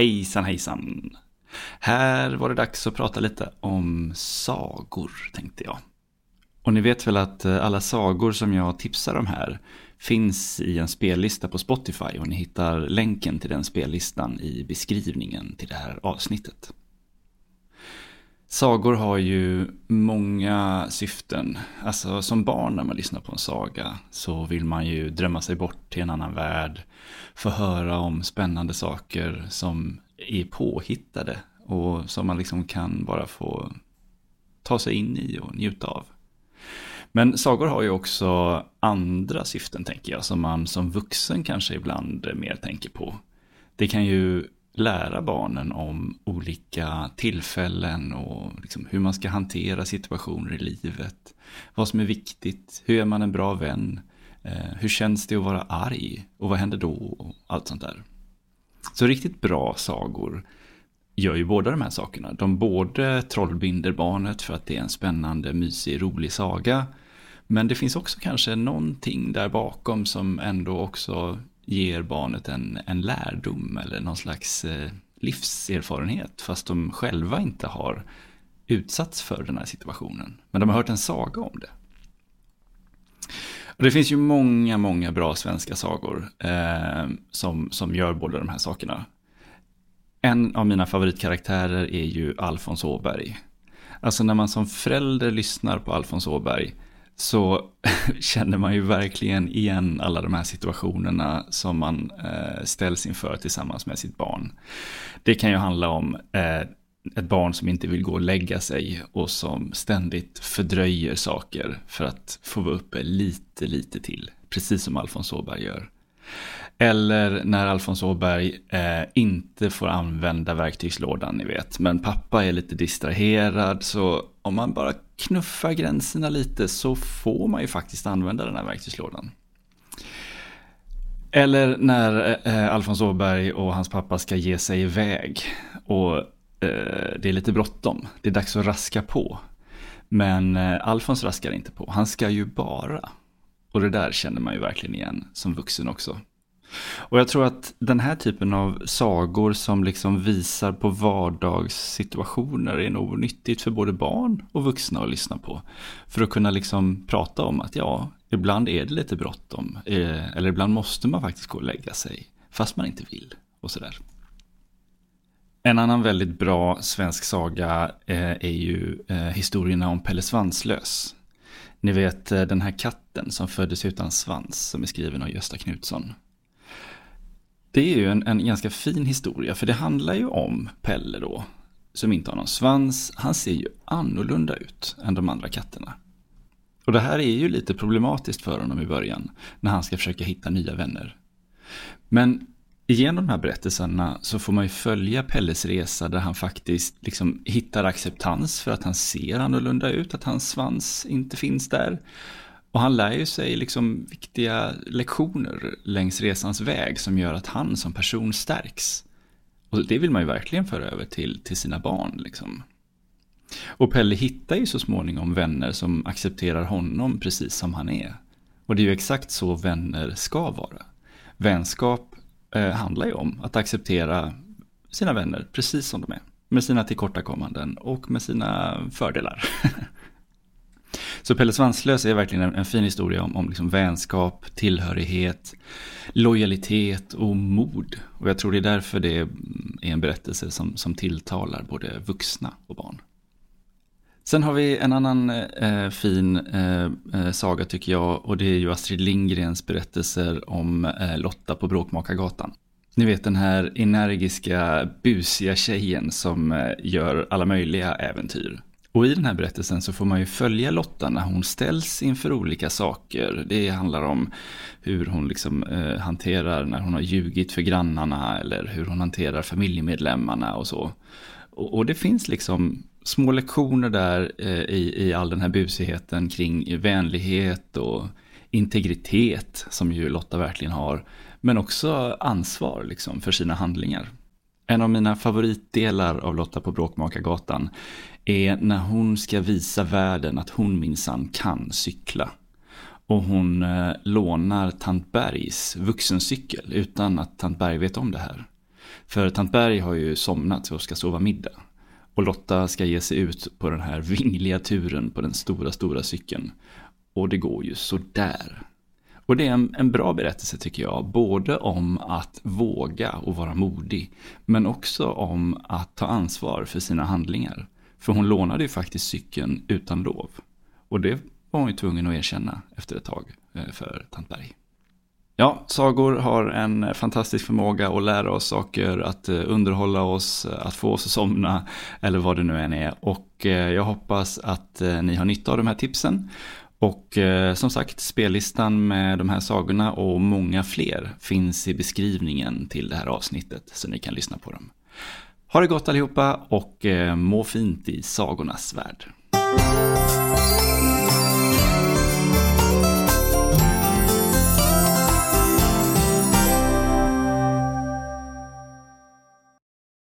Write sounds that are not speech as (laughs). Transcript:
Hejsan hejsan! Här var det dags att prata lite om sagor, tänkte jag. Och ni vet väl att eh, alla sagor som jag tipsar om här finns i en spellista på Spotify och ni hittar länken till den spellistan i beskrivningen till det här avsnittet. Sagor har ju många syften. Alltså som barn när man lyssnar på en saga så vill man ju drömma sig bort till en annan värld. Få höra om spännande saker som är påhittade och som man liksom kan bara få ta sig in i och njuta av. Men sagor har ju också andra syften tänker jag, som man som vuxen kanske ibland mer tänker på. Det kan ju lära barnen om olika tillfällen och liksom hur man ska hantera situationer i livet. Vad som är viktigt, hur är man en bra vän, eh, hur känns det att vara arg och vad händer då och allt sånt där. Så riktigt bra sagor gör ju båda de här sakerna. De både trollbinder barnet för att det är en spännande, mysig, rolig saga. Men det finns också kanske någonting där bakom som ändå också ger barnet en, en lärdom eller någon slags eh, livserfarenhet fast de själva inte har utsatts för den här situationen. Men de har hört en saga om det. Och det finns ju många, många bra svenska sagor eh, som, som gör båda de här sakerna. En av mina favoritkaraktärer är ju Alfons Åberg. Alltså när man som förälder lyssnar på Alfons Åberg så (laughs) känner man ju verkligen igen alla de här situationerna som man eh, ställs inför tillsammans med sitt barn. Det kan ju handla om eh, ett barn som inte vill gå och lägga sig och som ständigt fördröjer saker för att få vara uppe lite, lite till. Precis som Alfons Åberg gör. Eller när Alfons Åberg eh, inte får använda verktygslådan, ni vet. Men pappa är lite distraherad, så om man bara knuffar gränserna lite så får man ju faktiskt använda den här verktygslådan. Eller när eh, Alfons Åberg och hans pappa ska ge sig iväg och eh, det är lite bråttom. Det är dags att raska på. Men eh, Alfons raskar inte på, han ska ju bara. Och det där känner man ju verkligen igen som vuxen också. Och jag tror att den här typen av sagor som liksom visar på vardagssituationer är nog nyttigt för både barn och vuxna att lyssna på. För att kunna liksom prata om att ja, ibland är det lite bråttom. Eh, eller ibland måste man faktiskt gå och lägga sig. Fast man inte vill. Och sådär. En annan väldigt bra svensk saga eh, är ju eh, historierna om Pelle Svanslös. Ni vet den här katten som föddes utan svans som är skriven av Gösta Knutsson. Det är ju en, en ganska fin historia, för det handlar ju om Pelle då, som inte har någon svans. Han ser ju annorlunda ut än de andra katterna. Och det här är ju lite problematiskt för honom i början, när han ska försöka hitta nya vänner. Men genom de här berättelserna så får man ju följa Pelles resa där han faktiskt liksom hittar acceptans för att han ser annorlunda ut, att hans svans inte finns där. Och han lär ju sig liksom viktiga lektioner längs resans väg som gör att han som person stärks. Och det vill man ju verkligen föra över till, till sina barn. Liksom. Och Pelle hittar ju så småningom vänner som accepterar honom precis som han är. Och det är ju exakt så vänner ska vara. Vänskap eh, handlar ju om att acceptera sina vänner precis som de är. Med sina tillkortakommanden och med sina fördelar. (laughs) Så Pelle Svanslös är verkligen en, en fin historia om, om liksom vänskap, tillhörighet, lojalitet och mod. Och jag tror det är därför det är en berättelse som, som tilltalar både vuxna och barn. Sen har vi en annan eh, fin eh, eh saga tycker jag och det är ju Astrid Lindgrens berättelser om eh, Lotta på Bråkmakargatan. Ni vet den här energiska, busiga tjejen som eh, gör alla möjliga äventyr. Och i den här berättelsen så får man ju följa Lotta när hon ställs inför olika saker. Det handlar om hur hon liksom eh, hanterar när hon har ljugit för grannarna eller hur hon hanterar familjemedlemmarna och så. Och, och det finns liksom små lektioner där eh, i, i all den här busigheten kring vänlighet och integritet som ju Lotta verkligen har. Men också ansvar liksom för sina handlingar. En av mina favoritdelar av Lotta på Bråkmakargatan är när hon ska visa världen att hon minsann kan cykla. Och hon eh, lånar tant Bergs vuxencykel utan att tant Berg vet om det här. För tant Berg har ju somnat och ska sova middag. Och Lotta ska ge sig ut på den här vingliga turen på den stora, stora cykeln. Och det går ju sådär. Och det är en, en, bra berättelse tycker jag, både om att våga och vara modig, men också om att ta ansvar för sina handlingar. För hon lånade ju faktiskt cykeln utan lov. Och det var hon ju tvungen att erkänna efter ett tag eh, för tant Berg. Ja, sagor har en fantastisk förmåga att lära oss saker, att eh, underhålla oss, eh, att få oss att somna eller vad det nu än är. Och jag hoppas att ni har nytta av de här tipsen. Och som sagt, spellistan med de här sagorna och många fler finns i beskrivningen till det här avsnittet så ni kan lyssna på dem. Ha det gott allihopa och eh, må fint i sagornas värld.